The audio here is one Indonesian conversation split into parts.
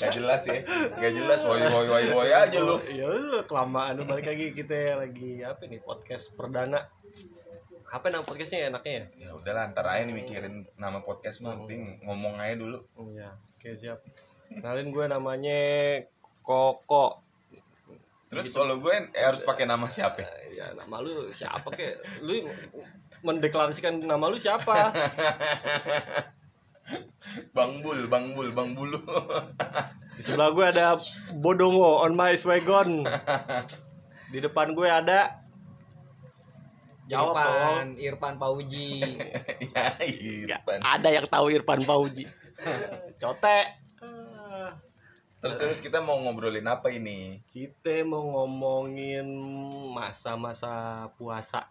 Gak jelas ya. Gak jelas. Woi woi woi woi aja lu. Ya lu kelamaan. Lu balik lagi kita lagi apa nih podcast perdana. Apa nama podcastnya enaknya ya? Ya udahlah ntar aja nih mikirin nama podcast mah penting ngomong aja dulu. Oh, iya. Oke siap. Kenalin gue namanya Koko. Terus kalau gue eh, harus pakai nama siapa? Eh, ya nama lu siapa kek? Lu mendeklarasikan nama lu siapa Bang Bul, Bang Bul, Bang Bulu. di sebelah gue ada Bodongo on my wagon di depan gue ada jawab tolong Irfan, Irfan Pauji. ya, Irfan. ada yang tahu Irfan Fauji cotek Terus terus kita mau ngobrolin apa ini? kita mau ngomongin masa-masa puasa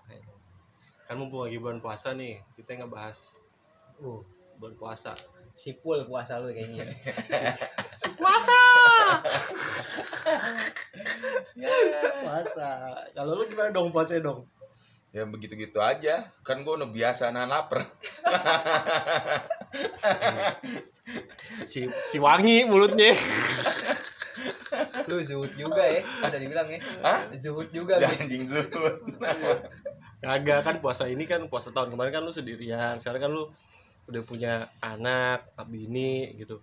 kan mumpung lagi bulan puasa nih kita ngebahas Uh, bulan puasa sipul puasa lu kayaknya. si puasa puasa kalau lu gimana dong puasa dong Ya begitu-gitu aja. Kan gue udah biasa nahan lapar. si si wangi mulutnya lu zuhud juga ya, bisa dibilang ya. Hah? Zuhud juga Ya, anjing zuhud. kagak kan puasa ini kan puasa tahun kemarin kan lu sendirian sekarang kan lu udah punya anak bini gitu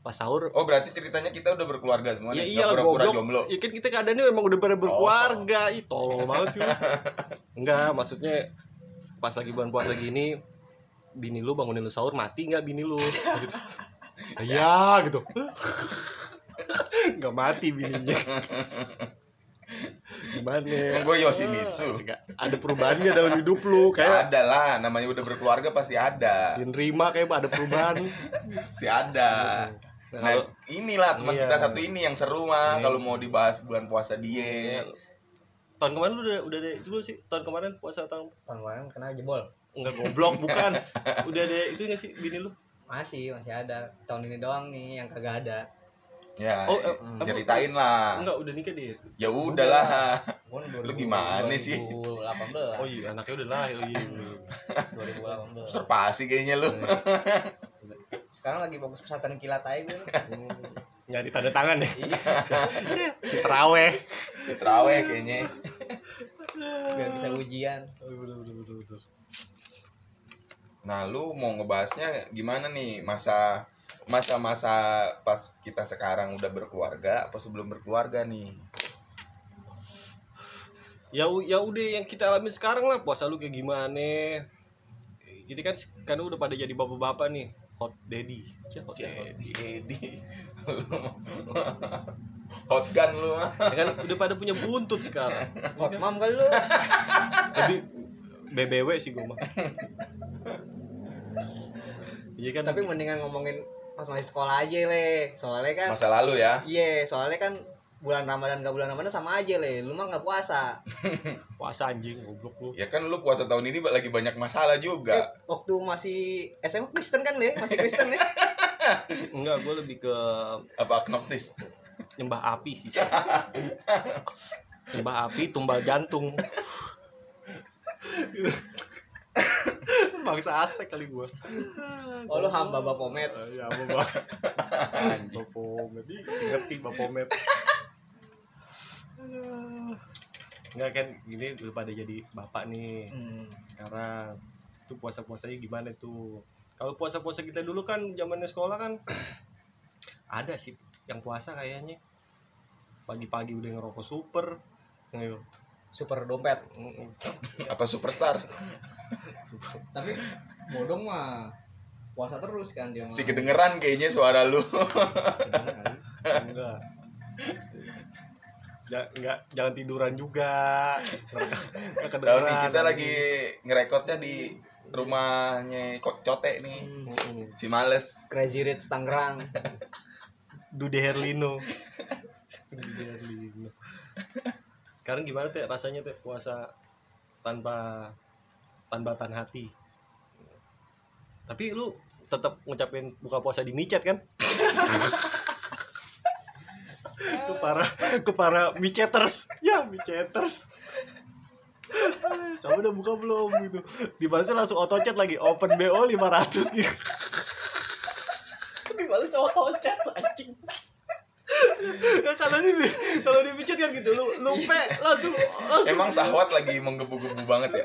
pas sahur Oh berarti ceritanya kita udah berkeluarga semua Ya iya lah goblok. jomblo. Ya kan kita keadaannya emang udah pada berkeluarga. Ih, tolol banget sih. Enggak, maksudnya pas lagi bulan puasa gini bini lu bangunin lu sahur mati nggak bini lu gitu. Iya gitu. Nggak mati bininya. Gimana? Emang gue Yoshimitsu. Ada perubahan nggak dalam hidup lu kayak ada lah, namanya udah berkeluarga pasti ada. si nerima kayak ada perubahan. Pasti ada. Nah, Nah, kalau- inilah teman Iya. kita satu ini yang seru mah kalau mau dibahas bulan puasa dia. tahun kemarin lu udah udah ada itu belum sih tahun kemarin puasa tahun Tahun kemarin kena jebol. enggak goblok bukan udah ada itu nggak sih bini lu Masih, masih ada. Tahun ini doang nih yang kagak ada. Ya, Oh, eh, eh, ceritain lah. enggak udah nikah dia Ya udahlah. Lu gimana sih? 2018. oh iya anaknya udah lahir oh iya 2018. Serpasi kayaknya lu. Sekarang lagi fokus pesantren kilat aja gue. nyari tanda tangan ya Iya, si teraweh Si kayaknya. biar bisa ujian. Nah, lu mau ngebahasnya gimana nih masa masa-masa pas kita sekarang udah berkeluarga apa sebelum berkeluarga nih? ya ya udah yang kita alami sekarang lah puasa lu kayak gimana jadi kan kan udah pada jadi bapak-bapak nih hot daddy Ya, hot daddy Edi. Hot gun lu mah. ya kan udah pada punya buntut sekarang Hot mam kali lu. tapi BBW sih gue mah iya kan Tapi mendingan ngomongin pas masih sekolah aja le. Soalnya kan Masa lalu ya. Iya, soalnya kan bulan Ramadan gak bulan Ramadan sama aja le. Lu mah nggak puasa. puasa anjing goblok lu Ya kan lu puasa tahun ini lagi banyak masalah juga. Eh, waktu masih SMA Kristen kan le, masih Kristen ya. enggak gue lebih ke Apa agnostis? nyembah api sih nyembah api tumbal jantung bangsa Aztek kali gua. Oh lu hamba Bapomet. ya apa bang Bapomet ngerti Bapomet Enggak kan ini udah pada jadi bapak nih. Hmm. sekarang tuh puasa puasanya gimana tuh? Kalau puasa puasa kita dulu kan zamannya sekolah kan ada sih yang puasa kayaknya. Pagi-pagi udah ngerokok super Ayo. Super dompet. Apa superstar? super Tapi bodong mah puasa terus kan dia mah. Si kedengeran kayaknya suara lu. enggak ja, enggak jangan tiduran juga Tahu kedengeran, nih kita lagi ngerekodnya di rumahnya kok cote nih. Mm-mm. Si Males. Crazy Rich Tangerang. Dude Herlino Dude Herlino sekarang gimana teh rasanya teh puasa tanpa tanpa tan hati? Tapi lu tetap ngucapin buka puasa di micet kan? Ke para ke para miceters. Ya miceters. Coba udah buka belum gitu. Dibalasnya langsung auto chat lagi. Open bo 500 gitu. Dibalas sama tocet anjing ya kalau di kalau dipijat kan gitu lu lupa langsung langsung emang sahwat lagi menggebu-gebu banget ya?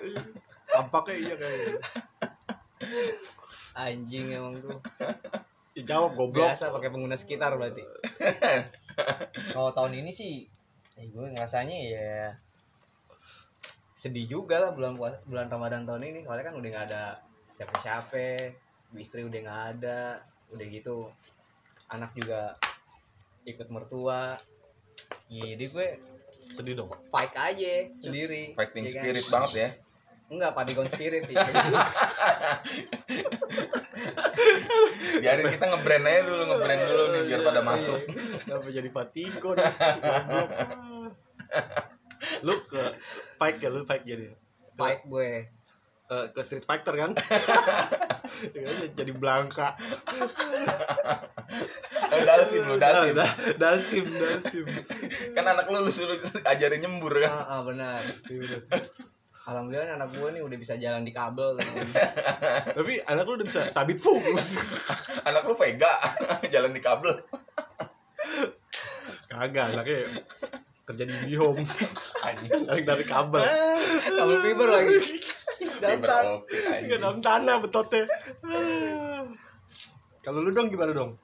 Tampaknya iya kayaknya anjing emang tuh. Ya, jawab goblok. Biasa pakai pengguna sekitar berarti. Kalau tahun ini sih eh, gue ngerasanya ya sedih juga lah bulan puasa, bulan Ramadan tahun ini. Soalnya kan udah nggak ada siapa-siapa istri udah nggak ada udah gitu. Anak juga ikut mertua. Jadi gue sedih dong fight aja sendiri. Fighting ya kan? spirit banget ya. Enggak padigon spirit sih. Biarin kita ngebrand aja dulu ngebrand dulu nih biar pada masuk. Kenapa jadi? Goblok. lu ke fight ya lu fight jadi? Fight gue. Eh, ke street fighter kan jadi belangka. Oh, dalsim lu dalsim. Da- dalsim dalsim. Kan anak lu lu suruh ajarin nyembur kan? Ah, ah, benar. Alhamdulillah anak gue nih udah bisa jalan di kabel tapi anak lu udah bisa sabit fung. Anak lu Vega jalan di kabel. Kagak anaknya kerja di anjing. Narik dari kabel. Kabel fiber lagi Optik, Nggak dalam tanah betotnya Ah. kalau lu dong gimana dong?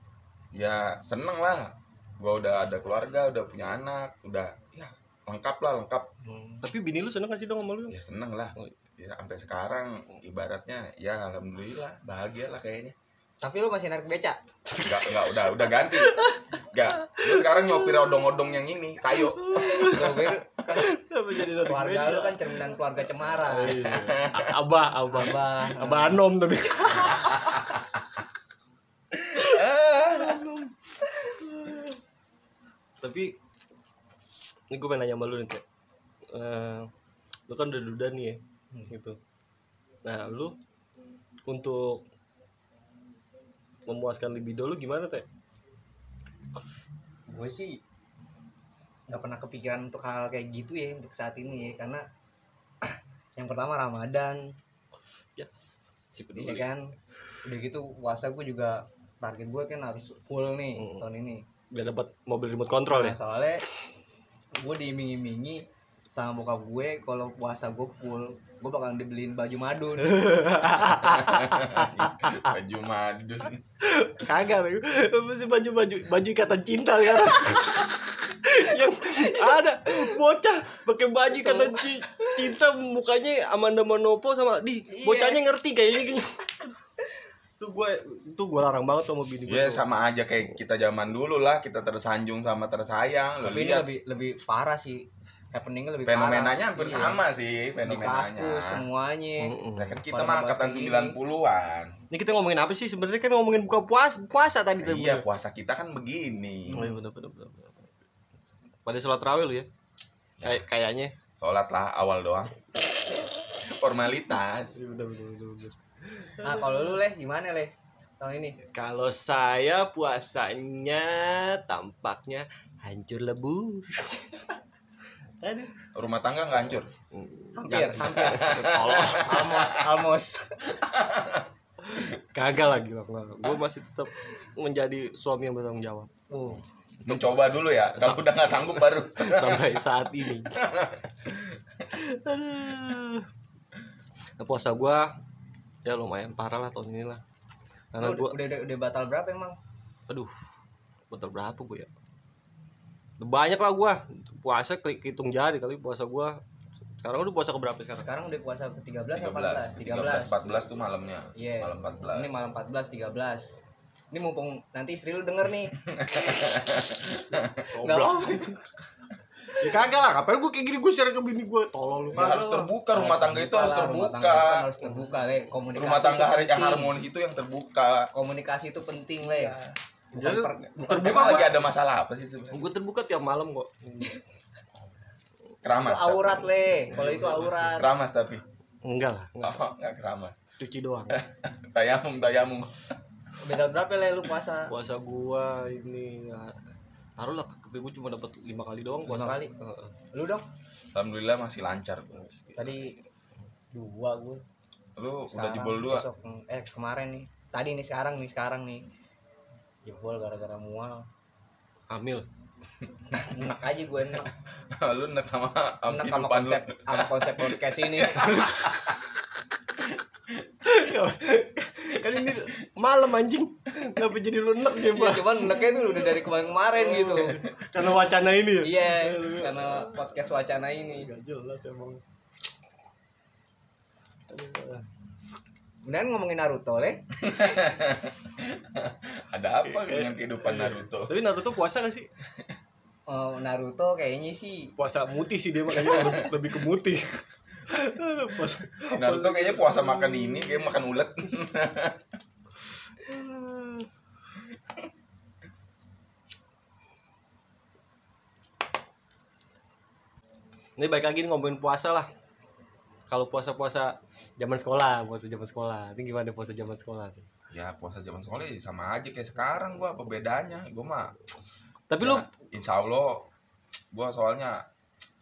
Ya seneng lah. Gua udah ada keluarga udah punya anak udah ya lengkap lah lengkap. Tapi bini lu seneng gak sih dong sama lu? Ya seneng lah. Ya, sampai sekarang ibaratnya ya alhamdulillah bahagia lah kayaknya. Tapi lu masih narik beca? Enggak, enggak, udah, udah ganti. Enggak. Lu sekarang nyopir odong-odong yang ini, kayu. kan apa jadi keluarga lu kan cerminan keluarga cemara. Iya. A- abah. Abah Abah. abah anom tapi tapi ini gue pengen nanya sama lu nih Teh. Eh, lu kan udah duda nih ya gitu. Nah lu untuk memuaskan libido lu gimana teh gue sih nggak pernah kepikiran untuk hal kayak gitu ya untuk saat ini ya karena yang pertama Ramadan. Ya si iya kan? Udah gitu puasa gue juga target gue kan harus full nih Hmm. tahun ini. Biar dapat mobil remote control ya? Nah, soalnya gue diiming-imingi sama bokap gue kalau puasa gue full gue bakalan dibeliin baju madun. Baju madun. kagak mesti baju baju baju ikatan cinta kan yang ada bocah pakai baju ikatan ci- cinta mukanya Amanda Manopo sama di bocahnya ngerti kayaknya tuh gue tuh gue larang banget sama bini gue Ya tuh. sama aja kayak kita zaman dulu lah, kita tersanjung sama tersayang. Tapi ini lebih lebih parah sih happeningnya lebih fenomenanya parah. hampir Iya. sama sih di fenomenanya. kaskus semuanya Mm-mm. Nah, kan kita mah angkatan kayak gini. 90-an. ini kita ngomongin apa sih sebenarnya kan ngomongin buka puasa puasa tadi Iya, puasa kita kan begini. oh, iya bener, bener, bener. Pada sholat rawil lu ya kayak kayaknya Sholat lah awal doang. Formalitas. Bener, bener, bener, bener. nah kalau lu leh gimana leh tahun ini Kalau saya puasanya tampaknya hancur lebur. Aduh. Rumah tangga nggak hancur. hampir hampir almost almost Kagak lagi lah. Gue masih tetap menjadi suami yang bertanggung jawab uh Mencoba dulu ya. Kalau udah nggak sanggup baru. sampai saat ini. Aduh. Nah, puasa gue ya lumayan parah lah tahun ini lah. Karena gue, udah, udah udah batal berapa emang aduh, betul berapa gue ya? Udah Banyak lah gue puasa klik hitung jari kali puasa gue. Sekarang udah puasa ke berapa sekarang? sekarang udah puasa ke 13 13, apa 14 13, 14 tuh malamnya. Iya. Malam 14. Ini malam 14 13. Ini mumpung nanti istri lu denger nih. Goblok. apa. Ya kagak lah, ngapain gue kayak gini gue share ke bini gue tolol lu. Ya, harus terbuka rumah tangga itu harus terbuka. harus terbuka, Le. Komunikasi. Rumah tangga hari yang harmonis itu yang terbuka. Komunikasi itu penting, Le. Bukan Jadi, per, bukan terbuka gua- lagi ada masalah apa sih sebenarnya? Gue terbuka tiap malam kok. Keramas. itu aurat, Le. Kalau itu aurat. Keramas tapi. Enggak lah, enggak. Oh, enggak keramas. cuci doang. Tayamum, tayamum. Beda berapa, Le, lu puasa? Puasa gua ini ya, taruhlah ke gue cuma dapat lima kali doang puasa. Lima kali? Heeh. Lu dong? Alhamdulillah masih lancar. Tadi dua gue. Lu udah Sekarang, jebol dua. besok, eh kemarin nih. Tadi nih sekarang nih sekarang nih. jebol gara-gara mual hamil enak aja gue enak lu enak sama enak sama konsep sama konsep podcast ini kan ini malam anjing. Ngapa jadi lu enak ya, coba cuman enaknya itu udah dari kemarin-kemarin gitu. Karena wacana ini ya? Iya karena podcast wacana ini. Gak jelas emang. Beneran ngomongin Naruto le? Ada apa dengan kehidupan Naruto? Tapi Naruto puasa gak sih? Oh, Naruto kayaknya sih. Puasa mutih sih dia makanya lebih, lebih ke mutih Naruto kayaknya puasa makan ini kayak makan ulet. Ini baik lagi nih ngomongin puasa lah. Kalau puasa puasa zaman sekolah puasa zaman sekolah. Ini gimana puasa zaman sekolah tuh? ya puasa zaman sekolah ya sama aja kayak sekarang gua apa bedanya? Gua mah tapi ya, lu insya Allah gua soalnya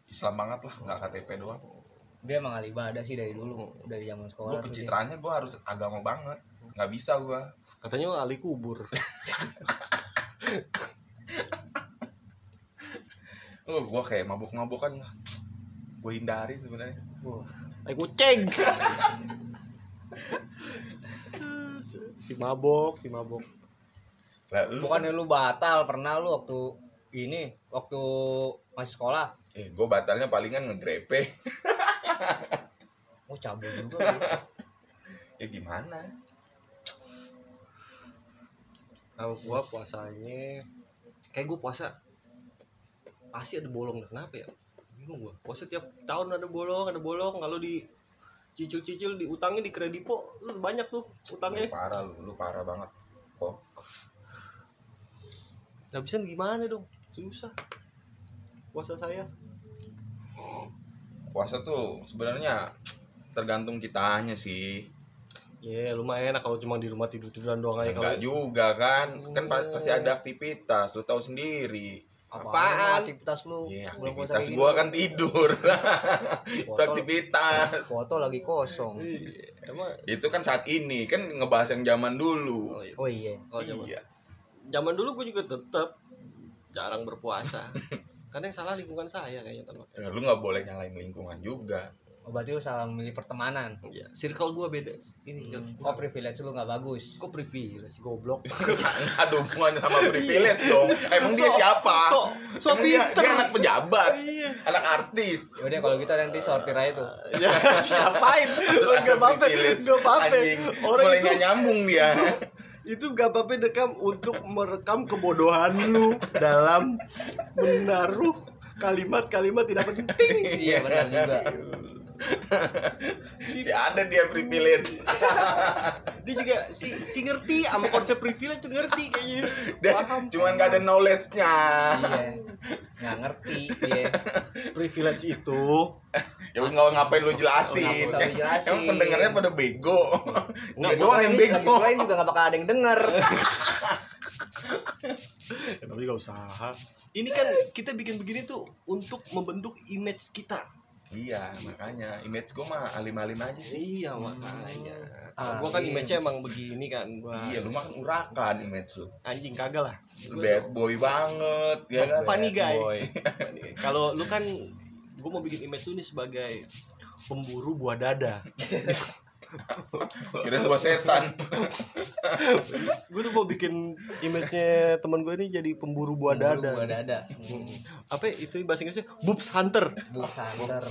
Islam banget lah nggak KTP doang dia emang ahli ibadah sih dari dulu dari zaman sekolah tuh dia. pencitraannya gua harus agama banget. Nggak bisa gua. Katanya lu ahli kubur. Lu gua kayak mabuk-mabukan gua hindari sebenarnya. Wah, eh kucing. Si mabok si mabok. Lah lu bukannya lu batal pernah lu waktu ini waktu masih sekolah? Eh gua batalnya palingan ngegrepe oh cabul juga lu. ya gimana? Kalau gua puasanya kayak gua puasa pasti ada bolong kenapa ya? Bingung gua. Puasa tiap tahun ada bolong ada bolong. Kalau di cicil-cicil diutangin di kredipo lu banyak tuh lu utangnya parah lu lu parah banget. Kok? Nggak bisa gimana dong? Susah. Puasa saya puasa tuh sebenarnya tergantung kitanya sih. Ya lumayan enak kalau cuma di rumah tidur tiduran doang aja enggak kalau juga kan. Kan pa- pasti ada aktivitas lu tahu sendiri. Apaan aktivitas lu? Iya, Bulan puasa aktivitas gua gini? kan tidur. Itu aktivitas. foto lagi kosong. Iya, emang itu kan saat ini kan ngebahas yang zaman dulu. Oh, iya. oh iya Oh, zaman, iya. Zaman dulu gue juga tetap jarang berpuasa karena yang salah lingkungan saya kayaknya teman Ya, lu nggak boleh nyalain lingkungan juga. Oh, berarti lu salah memilih pertemanan? Ya circle gue beda ini oh privilege lu nggak bagus? Kok privilege goblok? Nggak ada hubungannya sama privilege dong. Emang dia So- siapa? so- so Emang dia, dia anak pejabat Iya. anak artis. Yaudah kalau gitu nanti sortir aja tuh. Ya siapain? Terus gak ada apa-apa privilege. gak apa-apa. Anjing, orang mulai itu nggak nyambung dia itu gak apa-apa rekam untuk merekam kebodohan lu dalam menaruh kalimat-kalimat tidak penting. Iya benar juga si ada dia privilege. Dia juga si si ngerti sama konsep privilege tuh ngerti kayaknya. Dia paham. cuman nggak ada knowledge nya iya nggak ngerti dia. Privilege itu. Ya nggak ngapain lu jelasin. Usah lu jelasin. emang pendengarnya pada bego. Nggak, doang yang bego. pula ini juga nggak bakal ada yang denger. Ya, tapi gak usaha ini kan kita bikin begini tuh untuk membentuk image kita iya makanya image gua mah alim-alim aja sih. Iya makanya. Ah, gua kan iya. image-nya emang begini kan gua iya lu mah kan urakan image lu. Anjing kagak lah. Lu bad boy banget ya kan? Funny guy kalau lu kan gua mau bikin image tuh nih sebagai pemburu buah dada kira gua setan. Gue tuh mau bikin image-nya teman gue ini jadi pemburu buah dada. gua dada. Apa ya, itu bahasa Inggrisnya? Boobs hunter. Busanter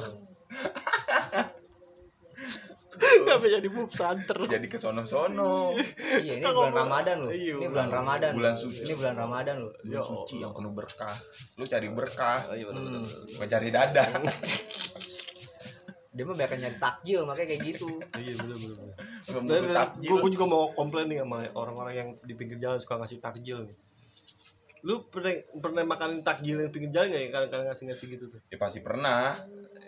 apa jadi boobs hunter? Jadi ke sono-sono iya ini bulan ramadan loh. Iya, ini bulan ramadan. Bulan suci. ini bulan ramadan loh. Bulan suci yang penuh berkah. Lu cari berkah. Oh, iya benar-benar. gua cari dada dia mah banyak nyari takjil makanya kayak gitu. Iya benar-benar Pemburu takjil. gue juga mau komplain nih sama orang-orang yang di pinggir jalan suka ngasih takjil nih. Lu pernah pernah makan takjil yang pinggir jalan nggak ya? Kadang-kadang ngasih ngasih gitu tuh. Ya pasti pernah.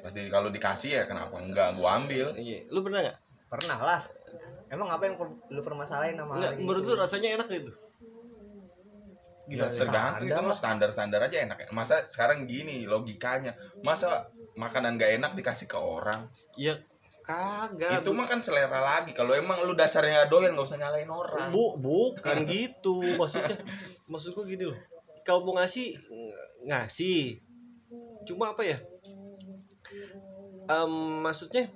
Pasti kalau dikasih ya kenapa enggak? Gua ambil. Iya. Lu pernah nggak? Pernah lah. Emang apa yang per- lu permasalahin sama nggak hal kayak menurut gitu? lu rasanya enak gitu ya Gimana? tergantung itu mah lah. standar standar aja enak. Masa sekarang gini logikanya. Masa makanan gak enak dikasih ke orang? Ya kagak. Itu mah kan selera lagi. Kalau emang lu dasarnya nggak doyan nggak usah nyalain orang. Bu, bukan gitu. Maksudnya maksud gua gini loh. Kalau mau ngasih ng- ngasih. Cuma apa ya? Em, maksudnya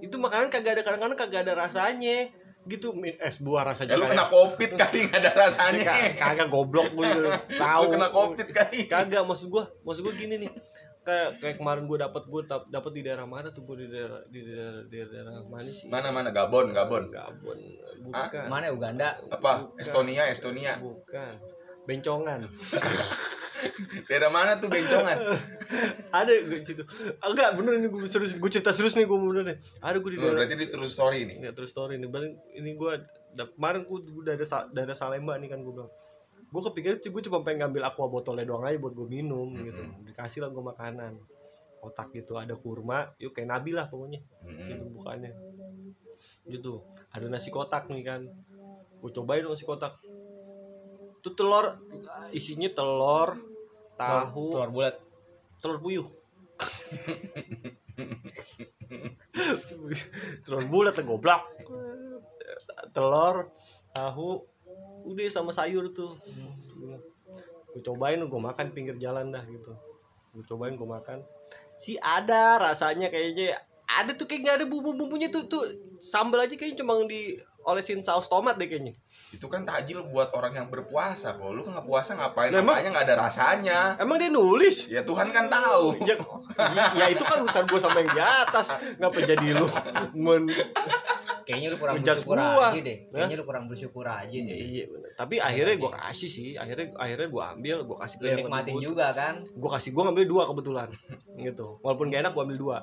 itu makanan kagak ada kadang-kadang kagak ada rasanya gitu es buah rasanya ya lu kena covid kali nggak ada rasanya. Ka- kagak goblok gue tahu. Lu kena covid kali. Kagak maksud gua maksud gua gini nih. Kayak kayak kemarin gua dapat gua tap- dapat di daerah mana tuh? Gua di daerah di daerah, di daerah mana sih? Mana mana? Gabon Gabon. Gabon. Bukan. Mana ya, Uganda? apa? Estonia Estonia. Bukan. Bencongan daerah mana tuh bencongan? Ada gue di situ. Enggak bener ini gue serius gue cerita serius nih gue bener nih. Ada gue di daerah berarti di terus story nih? Nggak terus story nih. Balik, ini gue kemarin gue udah ada daerah Salemba nih kan gue bilang. Gue kepikiran gue cuma pengen ngambil aqua botolnya doang aja buat gue minum gitu. Dikasih lah gue makanan. Otak gitu ada kurma yuk kayak nabi lah pokoknya. Mm-mm. gitu bukannya. Gitu. Ada nasi kotak nih kan. Gue cobain nasi kotak itu telur isinya telur tahu Telur bulat. telur puyuh. Telur bulat goblok. Telur tahu udah sama sayur tuh. Gue cobain gue makan pinggir jalan dah gitu. Gue cobain gue makan. Si ada rasanya kayaknya. Ada tuh kayak nggak ada bumbu bumbunya tuh tuh. Sambal aja kayaknya cuma diolesin saus tomat deh kayaknya. Itu kan takjil buat orang yang berpuasa kok lu kan nggak puasa ngapain? Lah, emang- makanya nggak ada rasanya. Emang dia nulis? Ya Tuhan kan tahu. Ya, ya itu kan urusan gue sama yang di atas. Ngapa jadi lu men Kayaknya lu kurang Ngejudge bersyukur gua. aja deh. Kayaknya lu kurang bersyukur aja deh. iya bener. tapi akhirnya gue kasih sih. Akhirnya akhirnya gue ambil gue kasih ke yang nikmatin juga kan. gue kasih gue ngambil dua kebetulan gitu. Walaupun gak enak gue ambil dua.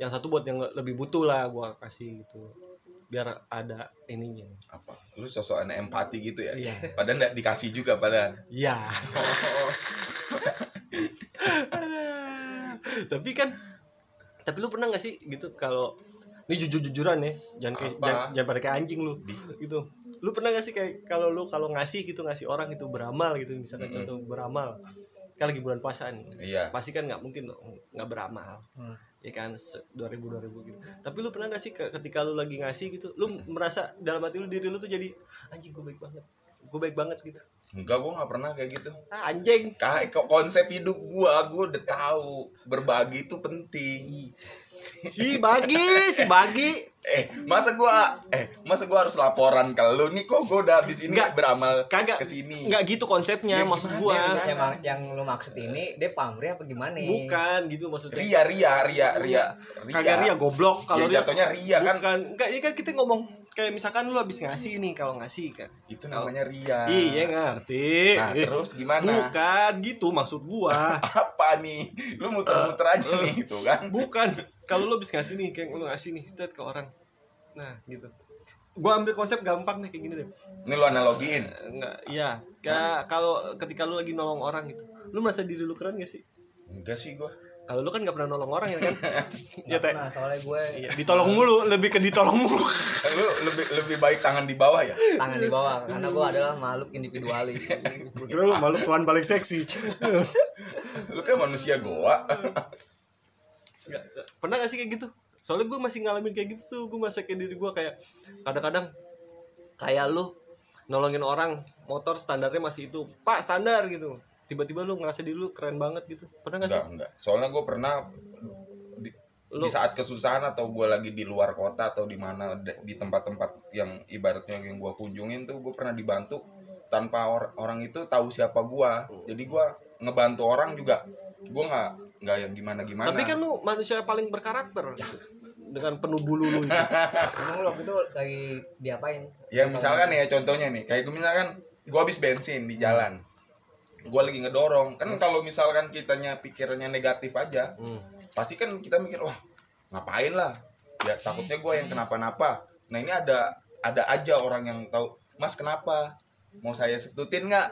Yang satu buat yang lebih butuh lah gue kasih gitu biar ada ininya. Apa? Lu sosok anak empati gitu ya? Iya. padahal nggak dikasih juga padahal. Ya tapi kan tapi lu pernah gak sih gitu kalau ini jujur jujuran ya jangan kayak jangan, jangan pada kayak anjing lu gitu. Lu pernah gak sih kayak kalau lu kalau ngasih gitu ngasih orang itu beramal gitu misalkan Mm-mm. contoh beramal kan lagi bulan puasa nih. Iya. Pasti kan nggak mungkin nggak beramal. Hmm. ya kan? Se- 2000 2000 gitu. Tapi lu pernah gak sih ke- ketika lu lagi ngasih gitu lu merasa dalam hati lu diri lu tuh jadi anjing gue baik banget. Gue baik banget gitu? Enggak gua nggak pernah kayak gitu. Ah, anjing. Kayak konsep hidup gua gua udah tahu. Berbagi itu penting si bagi si bagi. Eh masa gua eh masa gua harus laporan ke lu? Nih kok gua udah habis ini Nggak. beramal kagak. ke sini? Nggak gitu konsepnya Ya, maksud gua. ya, Yang, yang, yang lu maksud ini dia pamrih apa gimana? bukan gitu maksudnya. Ria ria ria ria. Kagak ria goblok kalau dia. jatuhnya ria kan? Bukan. Enggak ini kan kita ngomong kayak misalkan lu habis ngasih nih kalau ngasih kan itu namanya ria. Iya ngerti. Nah terus gimana? Bukan gitu maksud gua. Apa nih? Lu muter-muter aja nih gitu kan? Bukan. Kalau lu habis ngasih nih kayak lu ngasih nih set ke orang. Nah gitu. Gua ambil konsep gampang nih kayak gini deh. Ini lu analogiin? Enggak iya. Kayak kalau ketika lu lagi nolong orang gitu lu merasa diri lu keren gak sih? Enggak sih gua kalau lu kan nggak pernah nolong orang ya kan? Ya teh. Nah, soalnya gue Iya, ditolong mulu lebih ke ditolong mulu. Lu lebih lebih baik tangan di bawah ya? Tangan di bawah karena gue adalah makhluk individualis. Gua kira lu malu tuan paling seksi. Lu kan manusia goa. Pernah gak sih kayak gitu? Soalnya gue masih ngalamin kayak gitu tuh gue masa kayak diri gue kayak kadang-kadang kayak lu nolongin orang motor standarnya masih itu pak standar gitu tiba-tiba lu ngerasa diri lu keren banget gitu. Pernah gak sih? enggak enggak soalnya gue pernah di, Lu- di saat kesusahan atau gue lagi di luar kota atau di mana di tempat-tempat yang ibaratnya yang gue kunjungin tuh gue pernah dibantu tanpa or- orang itu tahu siapa gue jadi gue ngebantu orang juga. Gue nggak nggak yang gimana gimana tapi kan lu manusia paling berkarakter. Dengan penuh bulu lu itu. Emang lu waktu itu lagi diapain? ya misalkan ya contohnya nih. Kayak gue misalkan gue habis bensin di jalan gue lagi ngedorong. Kan kalau misalkan kitanya pikirannya negatif aja Hmm. pasti kan kita mikir wah ngapain lah? Ya takutnya gue yang kenapa-napa. Nah ini ada ada aja orang yang tahu mas kenapa? Mau saya setutin nggak?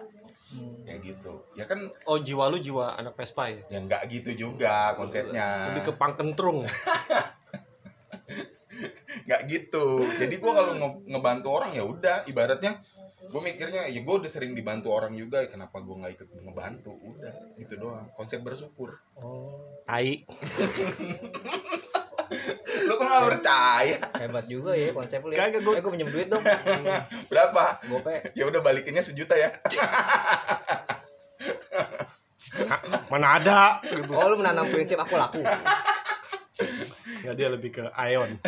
Kayak gitu. Ya kan oh jiwa lu jiwa anak Vespa ya? Ya nggak gitu juga konsepnya. Lebih ke pangkentrung. Nggak gitu. Jadi gue kalau nge- ngebantu orang ya udah ibaratnya gue mikirnya ya gue udah sering dibantu orang juga ya kenapa gue nggak ikut ngebantu? Udah gitu doang. Konsep bersyukur. Oh. tai. Lu kok nggak percaya? Hebat juga ya konsep lu ya. Kagak, gua- eh gue pinjam duit dong. Berapa? Gope. Ya udah balikinnya sejuta ya. Mana ada gitu. Oh lu menanam prinsip aku laku. Nggak dia lebih ke Ion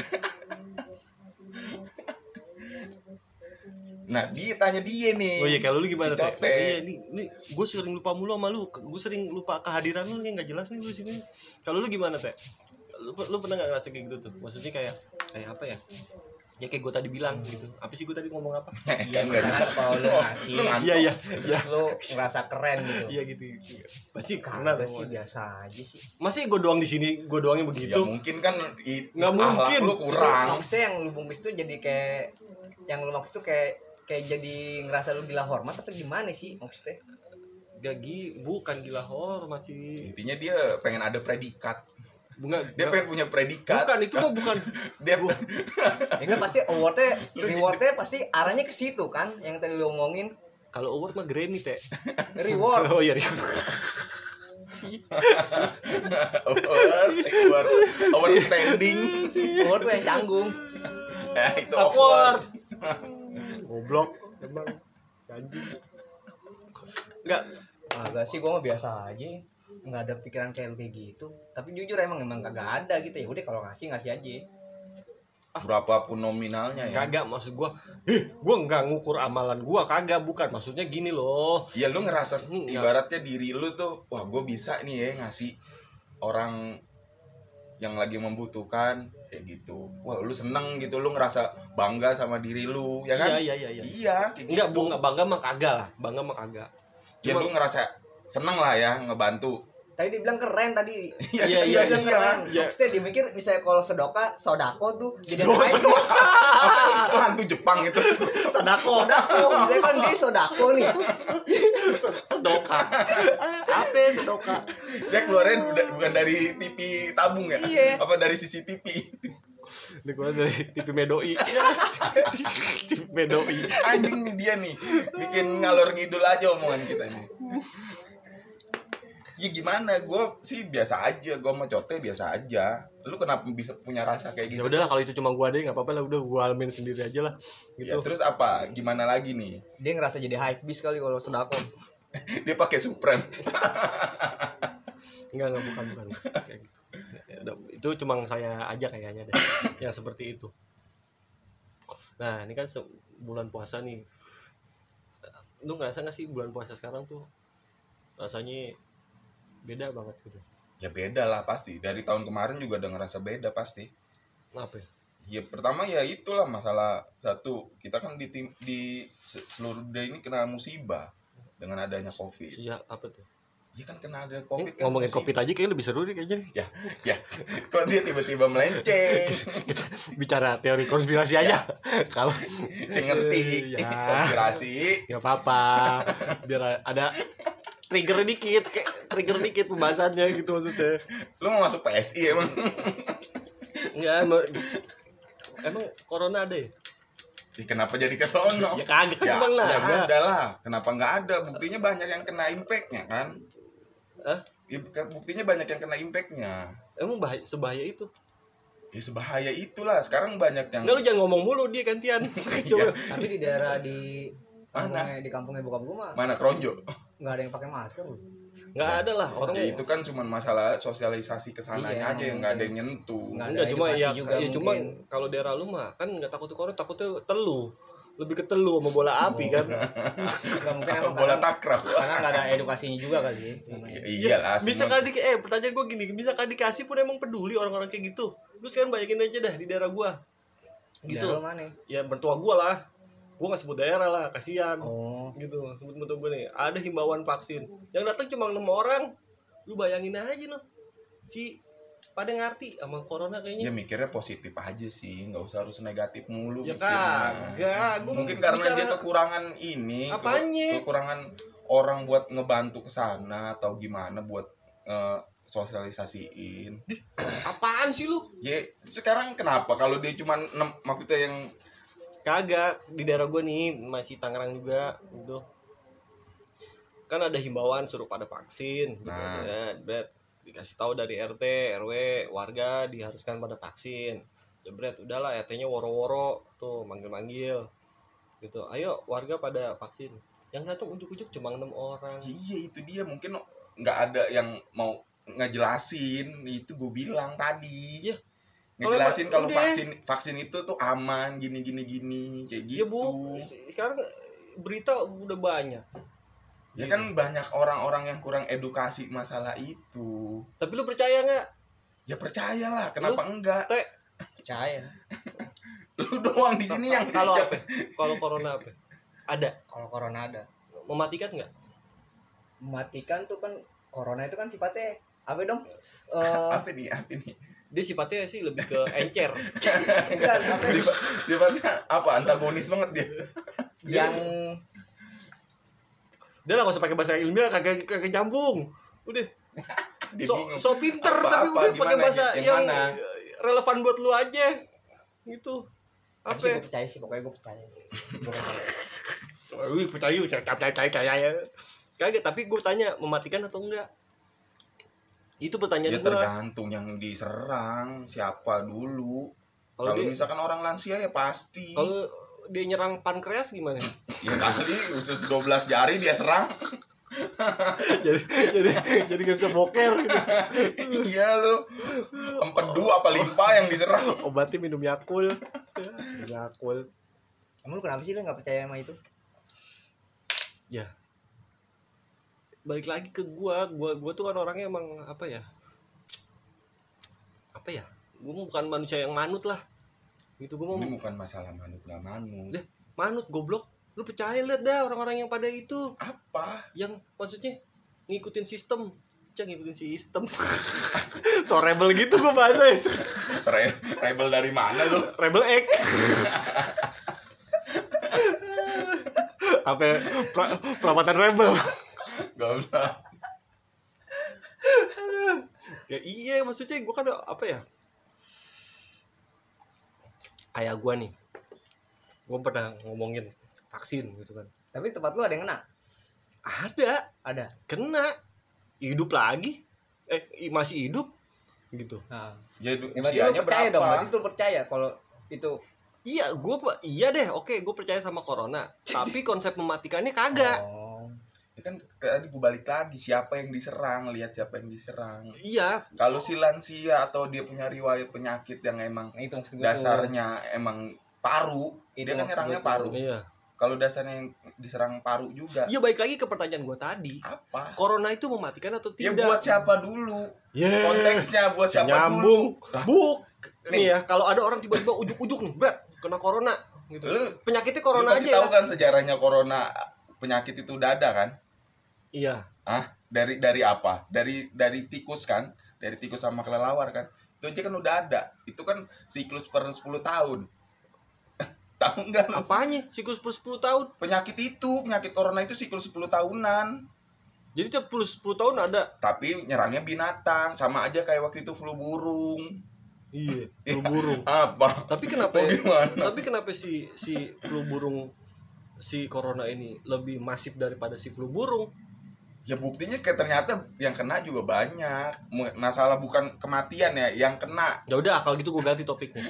nah dia tanya dia nih. Oh iya kalau lu gimana Si Cote. iya ini ini gue sering lupa mulu sama lu. Gue sering lupa kehadiran lu nih nggak jelas nih lu sini. Kalau lu gimana teh? Lu, lu pernah nggak ngerasa kayak gitu tuh? Maksudnya kayak kayak apa ya? Ya kayak gue tadi bilang gitu. Apa sih gue tadi ngomong apa? Iya, enggak. karena kalau lu ngasih? iya iya iya. lu ngerasa keren gitu. Iya gitu pasti karena sih biasa aja sih. Masih gue doang di sini gue doangnya ya begitu. mungkin kan Nggak akhlak mungkin. lu kurang. Maksudnya yang lu bungkus tuh jadi kayak yang lu maksud tuh kayak kayak jadi ngerasa lu gila hormat atau gimana sih maksudnya? Gagi bukan gila hormat sih. Intinya dia pengen ada predikat. Bunga dia pengen punya predikat. Bukan itu mah bukan. Dia ya kan pasti awardnya rewardnya pasti arahnya ke situ kan yang tadi lu omongin. Kalau award mah Grammy teh. Reward. Oh iya reward. Si. Award award. Award standing. Award yang canggung. Nah, itu awkward goblok. Emang anjing enggak. Agak sih gua mah biasa aja. Nggak ada pikiran kayak lu kayak gitu. Tapi jujur emang emang kagak ada gitu. Ya udah kalau ngasih ngasih aja. Berapapun nominalnya ya. Kagak maksud gua eh gua nggak ngukur amalan gua. Kagak bukan. Maksudnya gini loh. Ya lu ngerasa ya. ibaratnya diri lu tuh wah gue bisa nih ya ngasih orang yang lagi membutuhkan kayak gitu. Wah lu seneng gitu lu ngerasa bangga sama diri lu ya kan? Iya iya iya iya. Iya kayak enggak gitu. bunga bangga mah kagak lah bangga mah kagak. Ya lu ngerasa seneng lah ya ngebantu tadi dia bilang keren tadi. Iya, iya, iya. keren. Iya. maksudnya dia mikir misalnya kalau sedoka sodako tuh jadi naik dosa. itu hantu Jepang itu. Sadako sodako. Misalnya kan dia sodako nih. Sedoka apa sedoka dia keluarin bukan dari TV tabung ya? Iya. apa dari CCTV ini gua dari TV Medoi. TV Medoi. Anjing nih dia nih. Bikin ngalor ngidul aja omongan kita ini ya gimana gue sih biasa aja gue mau cote biasa aja lu kenapa bisa punya rasa kayak ya gitu udahlah kalau itu cuma gua deh nggak apa-apa lah udah gua alamin sendiri aja lah ya, gitu terus apa gimana lagi nih dia ngerasa jadi hype beast kali kalau sodako dia pakai Supreme Enggak, enggak bukan bukan. Kayak gitu. Ya udah, itu cuma saya aja kayaknya deh. yang seperti itu. Nah, ini kan bulan puasa nih. Lu ngerasa gak sih bulan puasa sekarang tuh rasanya beda banget gitu. ya beda lah pasti dari tahun kemarin juga udah ngerasa beda pasti Apa ya? ya pertama ya itulah masalah satu kita kan di tim di se- seluruh dunia ini kena musibah dengan adanya covid Iya, apa tuh? ya kan kena ada covid kan ngomongin musibah. covid aja kayaknya lebih seru nih kayaknya nih. ya ya kok dia tiba-tiba melenceng Kita bicara teori konspirasi aja. Kalau saya ngerti Ya. konspirasi nggak apa-apa. Biar ada trigger dikit, kayak trigger dikit pembahasannya gitu maksudnya. lu mau masuk PSI emang Enggak, emang, emang corona ada ya? Ih, kenapa jadi ke sono Ya kagak kan ya, emang lah. ya ada. lah kenapa nggak ada buktinya banyak yang kena impactnya kan Hah? ya, bukan- buktinya banyak yang kena impactnya Emang bahaya, sebahaya itu? ya sebahaya itulah sekarang banyak yang Enggak lu jangan ngomong mulu dia gantian. Coba. tapi di daerah di Mana? kampungnya di kampungnya bokap gua mah mana kronjo nggak ada yang pakai masker loh Enggak ada lah orang ya itu kan cuma masalah sosialisasi ke sananya Iya, aja yang nggak ada yang nyentuh Nggak ada cuma ya, juga ya cuma kalau daerah lu mah kan enggak takut corona, takutnya telu. Lebih ke telu sama bola api kan. nggak mungkin emang bola karena, takrab karena nggak ada edukasinya juga kali ya. Ya, iyalah bisa kan di eh pertanyaan gua gini, bisa kan dikasih pun emang peduli orang-orang kayak gitu. Lu sekarang bayakin aja dah di daerah gua. Di Gitu. daerah mana Ya mertua gua lah. Gua nggak sebut daerah lah, kasihan. oh. Gitu sebut sebut gue nih ada himbauan vaksin. Yang datang cuma enam orang. Lu bayangin aja loh si pada ngerti sama corona ya kayaknya mikirnya positif aja sih nggak usah harus negatif mulu ya kagak gue mungkin karena dia kekurangan ini Apanya? kekurangan orang buat ngebantu ke sana atau gimana buat eh, sosialisasiin. Apaan sih lu? Ya sekarang kenapa? Kalau dia cuma enam- maksudnya yang kagak di daerah gue nih masih Tangerang juga gitu. Kan ada himbauan suruh pada vaksin gitu. Nah. ya bet dikasih tahu dari RT RW warga diharuskan pada vaksin. Jebret udahlah RT-nya woro-woro tuh manggil-manggil gitu. Ayo warga pada vaksin. Yang datang ujuk-ujuk cuma enam orang. Iya itu dia. Mungkin nggak ada yang mau ngejelasin. Itu gue bilang tadi. Iya. Ngejelasin kalau vaksin vaksin itu tuh aman gini gini gini kayak ya gitu. Bu sekarang berita udah banyak. Ya kan banyak orang-orang yang kurang edukasi masalah itu. Tapi lu percaya nggak? Ya percayalah kenapa enggak? teh percaya. Lu doang di sini yang kalau apa? Kalau corona apa? Ada? Kalau corona ada. Mematikan nggak? Mematikan tuh kan corona itu kan sifatnya apa dong? Eh, apa nih apa nih dia sifatnya sih lebih ke encer. Ya? Sifatnya apa? Antagonis banget dia. Yang dia lah nggak usah pakai bahasa ilmiah kagak kagak nyambung. Udah. Dia so, so pinter Apa- tapi apa, udah pakai gimana, bahasa yang yang, relevan buat lu aja. Gitu. Tapi apa? gue percaya sih pokoknya gue percaya. Gua percaya. Wih, percaya, percaya, percaya, percaya, percaya. Kagak, tapi gue tanya mematikan atau enggak? Itu pertanyaan ya gue. tergantung yang diserang siapa dulu Kalau misalkan orang lansia ya pasti kalau dia nyerang pankreas gimana? ya kali usus 12 jari dia serang jadi jadi jadi gak bisa boker gitu. iya lu empedu apa limpa yang diserang Obatnya minum Yakul. Yakul. emang lu kenapa sih lu nggak percaya sama itu Ya. Balik lagi ke gua, gua gua tuh kan orangnya emang apa ya? Apa ya? Gua bukan manusia yang manut lah. Gitu gua mau ini bukan masalah manut gak manut Lah. manut goblok. Lu percaya lihat dah orang-orang yang pada itu apa yang maksudnya ngikutin sistem Cang ngikutin sistem so rebel gitu gua bahasa Re- rebel dari mana lu rebel X apa ya? pra, perawatan rebel goblok ya iya maksudnya gua kan apa ya? Ayah gua nih. Gua pernah ngomongin vaksin gitu kan. Tapi tempat lu ada yang kena? Ada. Ada? Kena. Hidup lagi. Eh masih hidup. Gitu. Nah ya ya, usianya percaya dong berarti berapa lu percaya kalau itu iya gua pe- iya deh oke gue percaya sama corona. Tapi konsep mematikannya kagak. Oh. Ya kan tadi gue balik lagi siapa yang diserang? Lihat siapa yang diserang. Iya. Kalau si lansia atau dia punya riwayat penyakit yang emang nah, itu dasarnya emang paru Itu dia kan nyerangnya paru. Iya. Kalau dasarnya yang diserang paru juga. Iya baik lagi ke pertanyaan gua tadi. Apa? Corona itu mematikan atau ya tidak? buat siapa dulu? Yes. konteksnya buat siapa nyambung. Dulu buk. Nih. nih. ya kalau ada orang tiba-tiba ujuk-ujuk nih berat kena corona gitu. Lu penyakitnya lu corona pasti aja tahu kan sejarahnya corona penyakit itu udah ada kan iya. Ah dari dari apa? Dari dari tikus kan? Dari tikus sama kelelawar kan? Itu aja kan udah ada. Itu kan siklus per 10 tahun. Tahu nggak lu? apanya? Siklus per 10 tahun? Penyakit itu penyakit corona itu siklus 10 tahunan. Jadi tiap 10, 10 tahun ada? Tapi nyerangnya binatang. Sama aja kayak waktu itu flu burung. Iya flu burung. Apa? Tapi kenapa Mau gimana? Tapi kenapa si si flu burung si corona ini lebih masif daripada si flu burung ya buktinya kayak ternyata yang kena juga banyak. Masalah bukan kematian ya yang kena. Ya udah kalau gitu gue ganti topiknya.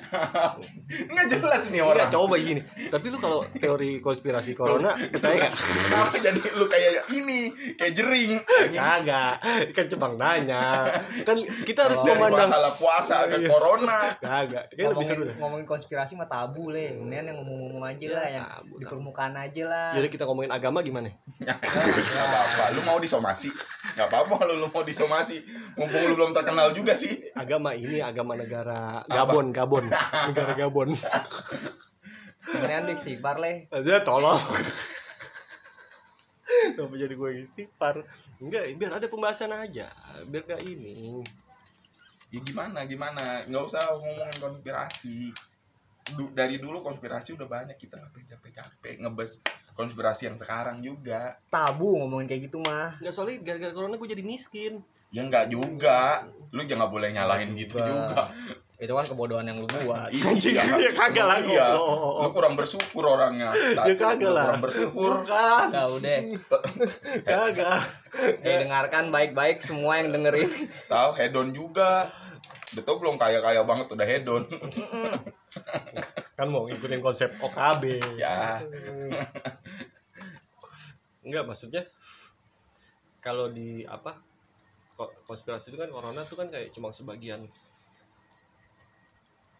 Nggak jelas nih orang. Enggak, coba gini. Tapi lu kalau teori konspirasi corona percaya nggak? Kenapa jadi lu kayak ini kayak jering? Kagak. Kan cuma nanya. Kan kita harus Oh, dari memandang masalah puasa ke Iya. corona. Kagak. Kayak lebih ngomongin, seru dah ngomongin konspirasi mah tabu le. Kemudian yang ngomong-ngomong aja lah Ya, yang tabu, di tabu. permukaan aja lah. Jadi kita ngomongin agama gimana? Nggak apa-apa. Lu mau disomasi. Nggak apa-apa lu, lu mau disomasi. Mumpung lu belum terkenal juga sih. Agama ini agama negara Gabon Gabon. Negara Gabon. Kemudian lu istighfar le. Aja tolong. Kenapa jadi gue istighfar? Enggak, biar ada pembahasan aja. Biar gak ini. Ya gimana gimana? Nggak usah ngomongin konspirasi. Du- dari dulu konspirasi udah banyak kita ngapain capek-capek ngebes konspirasi yang sekarang juga. Tabu ngomongin kayak gitu mah. Enggak, soalnya gara-gara corona gue jadi miskin. Ya nggak juga. Lu jangan boleh nyalahin gitu Juga. juga. Itu kan kebodohan yang lu buat. Iya. ya kagak lah, iya. lu kurang bersyukur orangnya. Ya kagak Lu lah. kurang bersyukur. Bukan. Tahu deh Kagak. Eh dengarkan baik-baik semua yang dengerin. tahu hedon juga betul belum kaya kaya banget udah hedon. Kan mau ngikutin konsep OKB ya. Enggak maksudnya kalau di apa ko- konspirasi itu kan corona tuh kan kayak cuma sebagian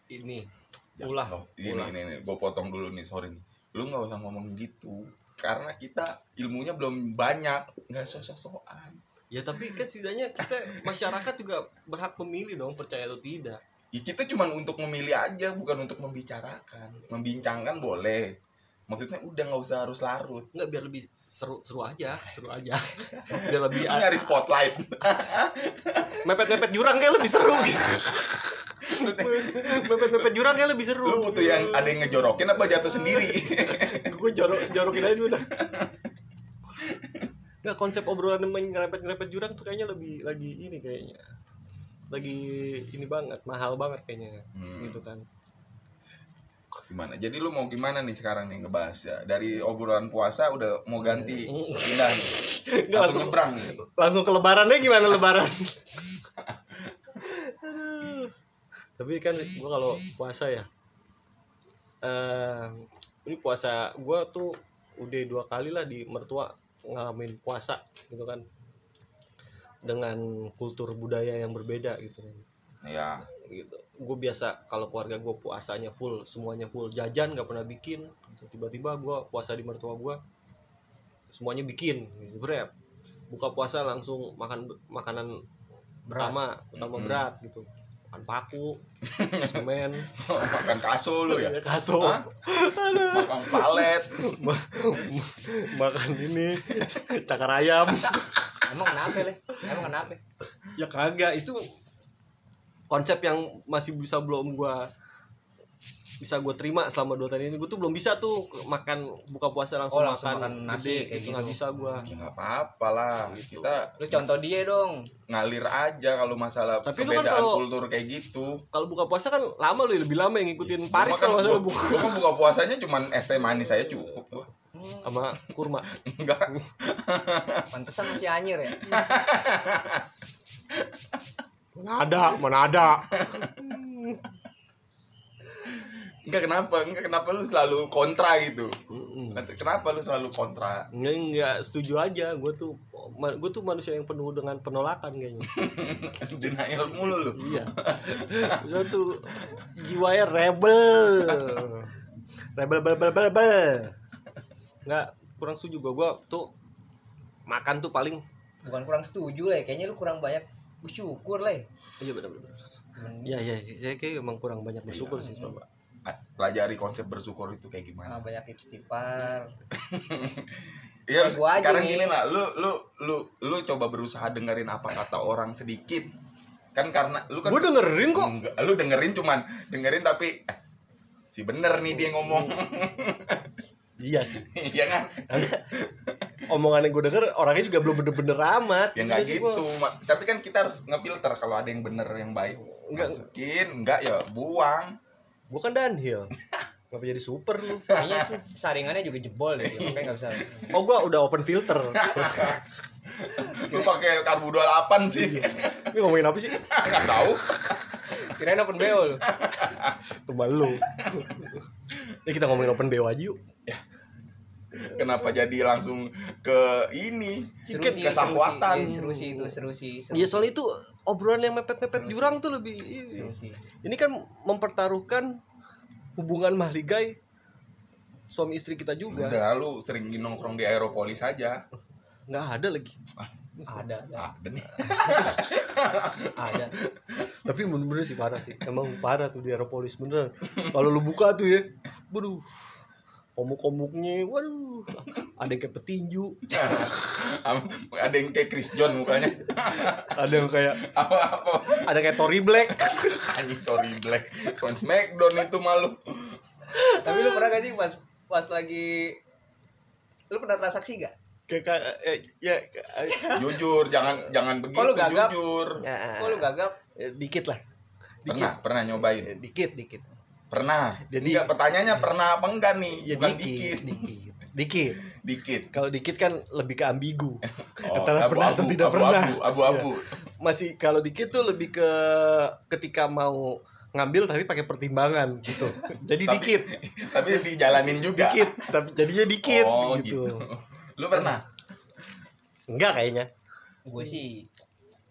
ini ulah Oh, ini ulah. ini, ini. gue potong dulu nih sorry nih. lu nggak usah ngomong gitu karena kita ilmunya belum banyak nggak sosok-sokan ya tapi kan setidaknya kita masyarakat juga berhak memilih dong percaya atau tidak. Ya kita cuma untuk memilih aja bukan untuk membicarakan. Membincangkan boleh. Maksudnya udah nggak usah harus larut. Enggak biar lebih seru seru aja seru aja. Biar lebih nyari spotlight. Mepet mepet jurang kayak lebih seru. Mepet mepet jurang kayak lebih seru. Lu butuh yang ada yang ngejorokin apa jatuh sendiri? Gue jorok jorokin aja dulu dah Nggak konsep obrolan ngerepet ngerepet jurang tuh kayaknya lebih lagi ini kayaknya. Lagi ini banget mahal banget kayaknya. Hmm. gitu kan. Gimana? Jadi lu mau gimana nih sekarang nih ngebahas ya? Dari obrolan puasa udah mau ganti pindah nih. Langsung langsung- nyebrang nih. langsung ke lebarannya gimana lebaran? Aduh. tapi kan gua kalau puasa ya eh ini puasa gua tuh udah dua kali lah di mertua ngalamin puasa gitu kan. Dengan kultur budaya yang berbeda gitu kan. Ya gitu. Gue biasa kalau keluarga gue puasanya full semuanya full. Jajan nggak pernah bikin. Tiba-tiba gue puasa di mertua gue semuanya bikin. Gitu berat buka puasa langsung makan makanan pertama utama Mm-mm. berat gitu makan paku semen makan kaso lu ya kaso Hah? makan palet Ma- makan ini cakar ayam Emang kenapa le? Emang kenapa? ya kagak itu konsep yang masih bisa belum gua bisa gue terima selama dua tahun ini. Gue tuh belum bisa tuh makan buka puasa langsung, Oh, langsung makan, makan nasi gede, kayak itu gitu. nggak bisa gua. Ya nggak apa-apa lah kita Lu contoh dia dong. ngalir aja kalau masalah Tapi lu kan kalau- kultur kayak gitu. kalau buka puasa kan lama loh lebih lama yang ngikutin Paris Gua kan kalau nggak salah gua- buka. gua kan buka puasanya cuman es teh manis saya cukup gua. Sama kurma. Enggak. Pantesan masih anyir ya. mana ada mana ada enggak kenapa? Enggak kenapa lu selalu kontra gitu? Mm-mm. kenapa lu selalu kontra? Nggak nggak setuju aja. Gue tuh gue tuh manusia yang penuh dengan penolakan kayaknya. Denial mulu lu. Iya. Gue tuh jiwanya rebel. Rebel rebel rebel rebel nggak kurang setuju gue gue tuh makan tuh paling Bukan kurang setuju le, kayaknya lu kurang banyak bersyukur le. iya benar benar iya iya saya kayak emang kurang banyak bersyukur sih coba Ah, pelajari konsep bersyukur itu kayak gimana Ah, banyak istighfar. Iya, gua sekarang gini lah, lu lu lu lu coba berusaha dengerin apa kata orang sedikit. Kan karena lu kan gue dengerin kok Enggak, lu dengerin cuman dengerin tapi eh, si bener nih dia ngomong. iya sih Iya kan? omongan yang gue denger orangnya juga belum bener-bener amat Ya enggak gitu. gua- Tapi kan kita harus ngefilter kalau ada yang bener yang baik. Enggak. Masukin, enggak ya buang. Gue kan downhill Ngapa jadi super lu Kayaknya sih saringannya juga jebol deh, makanya nggak bisa. oh gue udah open filter Lu pakai karbu 28 sih. ini ngomongin apa sih Enggak tahu. Kirain open BO lu. Coba lu ya kita ngomongin open BO aja yuk Kenapa jadi langsung ke ini? Seru Ke sih, kesahwatan. seru sih, iya, seru sih itu, seru sih. seru Iya soalnya itu obrolan yang mepet-mepet jurang tuh lebih ini. Seru sih. Ini kan mempertaruhkan hubungan mahligai suami istri kita juga. Udah lu sering nongkrong di Aeropolis aja. Nggak ada lagi. Ada, ada, Ada nih. ada. Tapi bener-bener sih parah sih. Emang parah tuh di Aeropolis beneran. Kalau lu buka tuh ya, waduh. Komuk-komuknya, waduh. Ada yang kayak petinju, ada yang kayak Chris John mukanya. ada yang kayak Apa-apa. ada kayak Tory Black. Anjing Tory Black. Fans Smackdown itu malu. Tapi lu pernah gak sih pas pas lagi lu pernah transaksi gak? Kayak kayak eh, ya kayak- Jujur, jangan jangan begitu, lu gagap? jujur. ya, lu gagap? eh, dikit lah. Dikit. Pernah, pernah nyobain. Eh, Dikit, dikit. Pernah. Jadi- Enggak, pertanyaannya pernah apa enggak nih? Ya Bukan dikit, dikit. dikit, dikit. dikit. Kalau dikit kan lebih ke ambigu. Oh, antara pernah atau tidak pernah. abu-abu masih kalau dikit tuh lebih ke ketika mau ngambil tapi pakai pertimbangan gitu. Jadi Tapi- dikit. tapi dijalanin juga. Dikit tapi jadinya dikit oh gitu. gitu. Lu pernah? Enggak kayaknya. Gue sih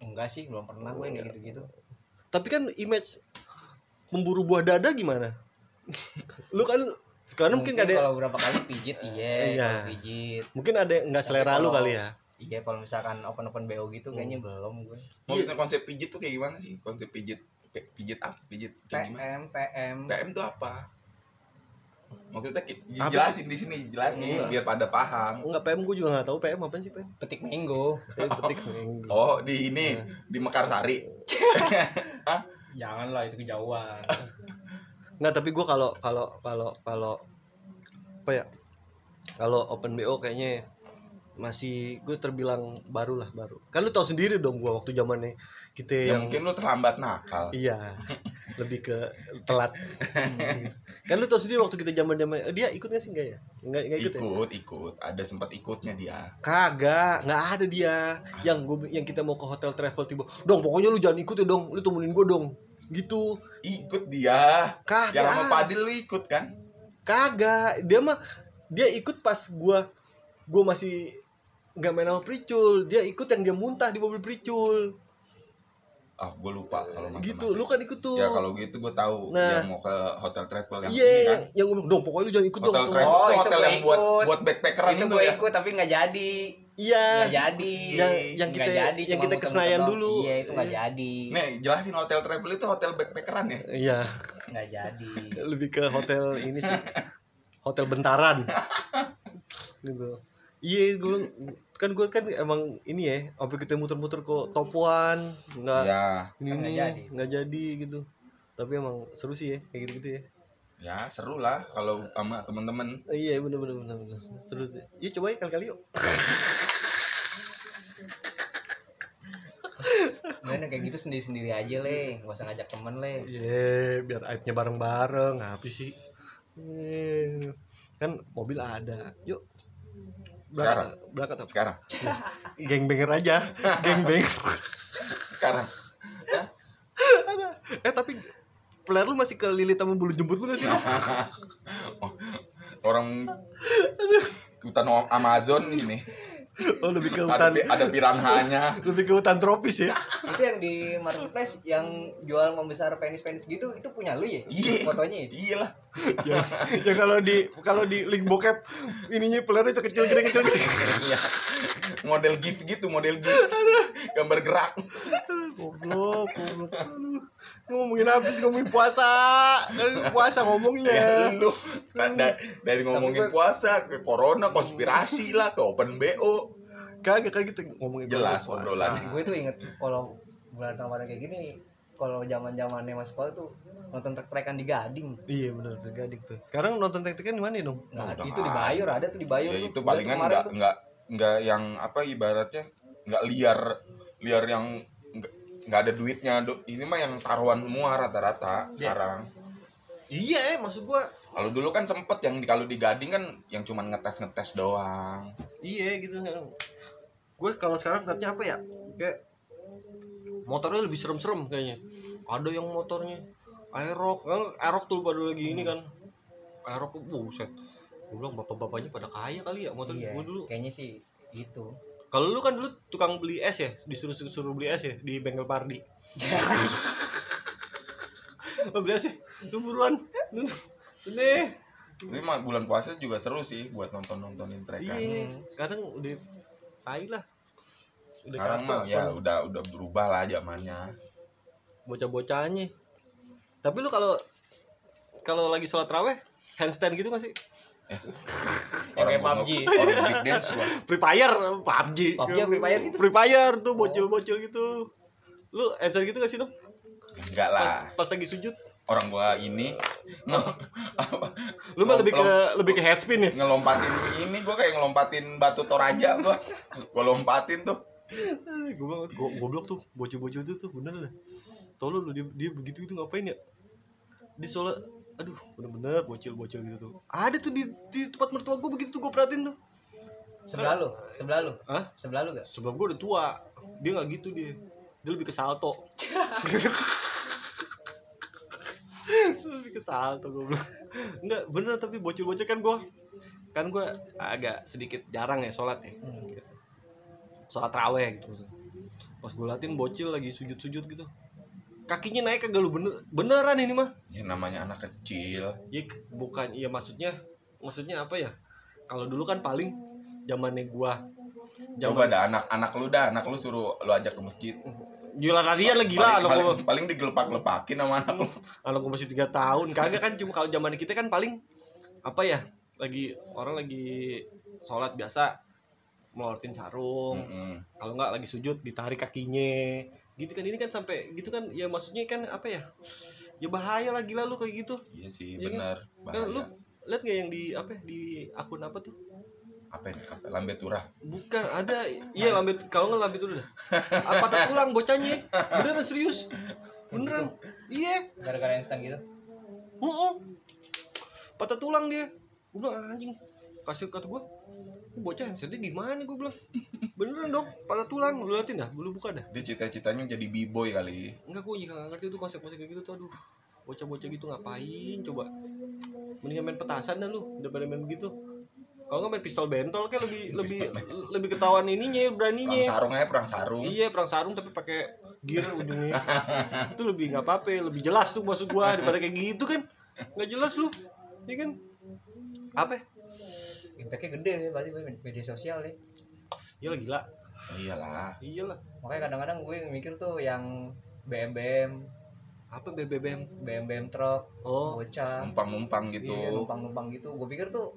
enggak sih belum pernah gue yang kayak gitu-gitu. Tapi kan image memburu buah dada gimana? Lu kan sekarang mungkin, gak ada kalau berapa kali pijit iya Iya. kalau pijit. Mungkin ada nggak selera lu kalau- kali ya? Iya kalau misalkan open open bo gitu kayaknya belum gue. Maksudnya konsep pijit tuh kayak gimana sih? Konsep pijit pijit apa? Pijit kayak gimana? PM PM PM tuh apa? Maksudnya jelasin di sini jelasin Iya. biar pada paham. Enggak PM gue juga nggak tahu. PM apa sih PM petik mango. Eh, petik minggu oh di ini di Mekarsari janganlah itu kejauhan. Nggak tapi gue kalau kalau kalau kalau apa ya kalau open bo kayaknya masih gue terbilang baru lah baru. Kan lu tau sendiri dong gue waktu zamannya kita ya yang mungkin lu terlambat nakal. Iya lebih ke telat. Kan lu tau sendiri waktu kita zaman zaman dia ikut gak sih? Enggak ya? Enggak enggak ikut, ya? Ikut ikut. Ada sempat ikutnya dia. Kagak nggak ada dia. Yang gue yang kita mau ke hotel travel tiba dong pokoknya lu jangan ikut ya dong. Lu temenin gue dong. Gitu. Ikut dia. Kagak. yang sama Padil lu ikut kan? Kagak. Dia mah dia ikut pas gua gua masih nggak main sama Pricul. Dia ikut yang dia muntah di mobil Pricul ah gue lupa kalau masa gitu lu kan ikut tuh. Ya kalau gitu gue tahu Nah. yang mau ke hotel travel yang iya ini kan. yang, bilang dong pokoknya lu jangan ikut hotel dong travel Oh, itu hotel yang buat ikut. buat backpackeran itu itu gue ya. ikut tapi nggak jadi. Iya. Nggak jadi. Yang yang kita jadi, yang kita ke muter-muter Senayan doang. dulu. Iya itu nggak jadi. Nih jelasin hotel travel itu hotel backpackeran ya? Iya. Nggak jadi. Lebih ke hotel ini sih. Hotel bentaran. Gitu. Iya gue kan gue kan emang ini ya sampai kita muter-muter ke Topuan nggak ya ini Kan nggak ini jadi. jadi gitu. Tapi emang seru sih ya kayak gitu gitu ya. Ya seru lah kalau sama temen-temen. Iya bener bener bener bener. Seru sih. Yuk coba ya kali kali yuk. Gimana kayak gitu sendiri sendiri aja le. Nggak usah ngajak temen le. Iya biar aibnya bareng bareng apa sih. Eh, kan mobil ada. Yuk Sekarang? berangkat apa sekarang. Geng banger aja geng banger sekarang eh tapi peler lu masih kelilit sama bulu jembut lu gak sih orang hutan Amazon ini. Oh lebih ke ada hutan. pi- ada piranhanya. Lebih ke hutan tropis ya? Itu yang di marketplace yang jual membesar penis penis gitu itu punya lu ya? Iya. Fotonya itu iya lah ya, ya kalau di kalau di link bokep ininya pelernya kecil gede kecil gede. Iya. model gif gitu model gif gambar gerak. Goblok goblok. Ngomongin sih ngomongin puasa. Kan puasa ngomongnya. Ya lu. Kan da- dari ngomongin puasa ke corona konspirasi lah ke open bo kagak kan kita ngomongin Jelas puasa. obrolannya. gue tuh inget kalau bulan ramadan kayak gini kalau zaman zamannya mas sekolah tuh nonton trek-trekan di Gading. Iya benar tergadik tuh. Sekarang nonton tek-tekan di mana dong udah itu di Bayur ada tuh di Bayur ya tuh. itu palingan kemarin nggak tuh. nggak nggak yang apa ibaratnya nggak liar liar yang nggak ada duitnya ini mah yang taruhan semua rata-rata Ya. sekarang. Iya maksud gua kalau dulu kan sempet yang di kalau di Gading kan yang cuman ngetes ngetes doang. Iya gitu. Gue kalau sekarang ngeliatnya apa ya? Kayak motornya lebih serem-serem kayaknya. Ada yang motornya aerok kan aerok tuh pada lagi ini kan. Aerok tuh buset. Gue bilang bapak-bapaknya pada kaya kali ya motor iya gue dulu. kayaknya sih itu kalau lu kan dulu tukang beli es ya disuruh suruh beli es ya di bengkel Pardi. Oh, beli es ya? Lu buruan. Lu nih ini mah bulan puasa juga seru sih buat nonton nontonin trekan iya kadang udah tai lah. Udah sekarang mah ya kan. udah udah berubah lah zamannya. Bocah-bocahnya tapi lu kalau kalau lagi sholat raweh handstand gitu gak sih? Orang kayak gua PUBG. orang big dance gua. Free Fire PUBG PUBG Free Fire sih tuh? Free Fire tuh bocil-bocil gitu. Lu handstand gitu gak sih dong enggak lah. Pas, pas lagi sujud? Orang gua ini. Nge- lu mah lebih ke lebih ke headspin ya? ngelompatin ini gua kayak ngelompatin batu toraja gua. Gua lompatin tuh. Gue goblok tuh bocil-bocil itu tuh bener dah tolong lu dia, dia begitu itu ngapain ya di sholat aduh bener-bener bocil-bocil gitu tuh. Ada tuh di, di tempat mertua gue begitu tuh gue perhatiin tuh. Sebelah lu? Sebelah lu? Hah? sebelah lu gak sebelum gue udah tua. Dia nggak gitu dia. Dia lebih ke salto. Lebih ke salto gue bilang enggak bener tapi bocil-bocil kan gue kan gue agak sedikit jarang ya sholat ya. Sholat raweh gitu pas gue latin bocil lagi sujud-sujud gitu kakinya naik kagak lu bener beneran ini mah. Ya namanya anak kecil. Ya bukan iya maksudnya maksudnya apa ya? Kalau dulu kan paling zamannya gua coba dah anak-anak lu dah anak lu suruh lu ajak ke masjid. Gila larian lah gila paling, anak paling, gua paling digelepak-gelepakin sama anak lu. Anak gua masih tiga tahun kagak kan cuma kalau zaman kita kan paling apa ya lagi orang lagi sholat biasa melorotin sarung. Mm-mm. kalau nggak lagi sujud ditarik kakinya gitu kan ini kan sampai gitu kan ya maksudnya kan apa ya ya bahaya lah gila lu kayak gitu. Iya sih Iya kan? bener kan lu bahaya. lihat nggak yang di apa ya, di akun apa tuh? Apa ini? Apa? Lambe turah? Bukan ada. Iya lambet kalau nggak lambet dulu dah. Apa patah tulang bocahnya? Beneran serius? Beneran? Iya. Gara-gara instan gitu? Heeh. patah tulang dia. Gue bilang anjing kasih kata gue "Ini bocah yang sedih gimana gue bilang beneran dong patah tulang. Lu liatin dah lu buka dah. Dia cita-citanya jadi b-boy kali. Enggak gue juga gak ngerti tuh konsep-konsep kayak gitu tuh aduh. Bocah-bocah gitu ngapain? Coba. Mendingan main petasan dah lu daripada main begitu. Kalau nggak main pistol bentol kayak lebih lebih lebih ketahuan ininya perang beraninya sarung aja perang sarung. Iya perang sarung tapi pakai gear ujungnya. itu lebih nggak apa-apa, lebih jelas tuh maksud gua daripada kayak gitu kan. nggak jelas lu. Iya kan? Apa? Impactnya gede ya berarti media sosial nih. Iyalah gila. iyalah. Iyalah. makanya kadang-kadang gue mikir tuh yang BM BM Apa BBM? BM BM truk Oh, bocah. Numpang-numpang gitu. Iya, numpang-numpang gitu. Gue pikir tuh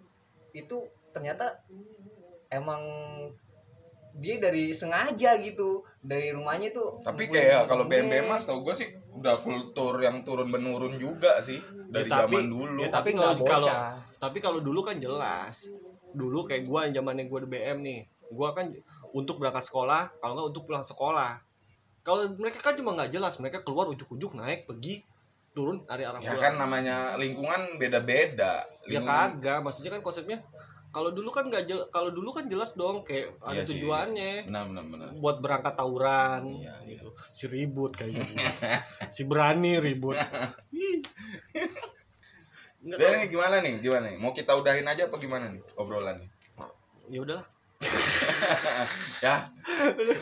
itu ternyata emang dia dari sengaja gitu dari rumahnya tuh tapi kayak kalau gue- BM mas tau gue sih udah kultur yang turun menurun juga sih dari Ya, tapi- zaman dulu. ya, tapi kalau tapi kalau dulu kan jelas. Dulu kayak yang zamannya gua di BM nih. Gua kan untuk berangkat sekolah, kalau nggak untuk pulang sekolah. Kalau mereka kan cuma nggak jelas, mereka keluar ujuk-ujuk naik pergi turun dari arah ya pulang. kan namanya lingkungan beda-beda ya kagak maksudnya kan konsepnya kalau dulu kan nggak jel- kalau dulu kan jelas dong kayak ada Iya sih. tujuannya benar benar benar buat berangkat tawuran Iya, gitu si ribut kayak gitu si berani ribut Jadi ini gimana nih? Gimana nih? Mau kita udahin aja apa gimana nih obrolan nih? Ya udahlah. Ya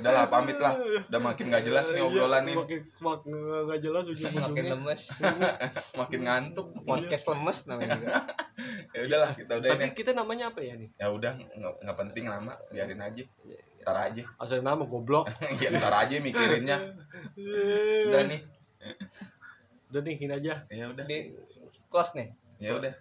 udahlah pamit lah. Udah makin nggak jelas nih obrolan nih. Iya, makin makin nggak jelas makin ujung-ujungnya lemes. Makin ngantuk. Podcast lemes namanya. Ya udahlah kita udahin tapi ya. kita namanya apa ya nih? Ya udah nggak penting lama biarin aja. Ntar aja. Asal nama goblok. Ya ntar aja mikirinnya. Udah nih. Udah nih aja. Ya udah. Di close nih ya udah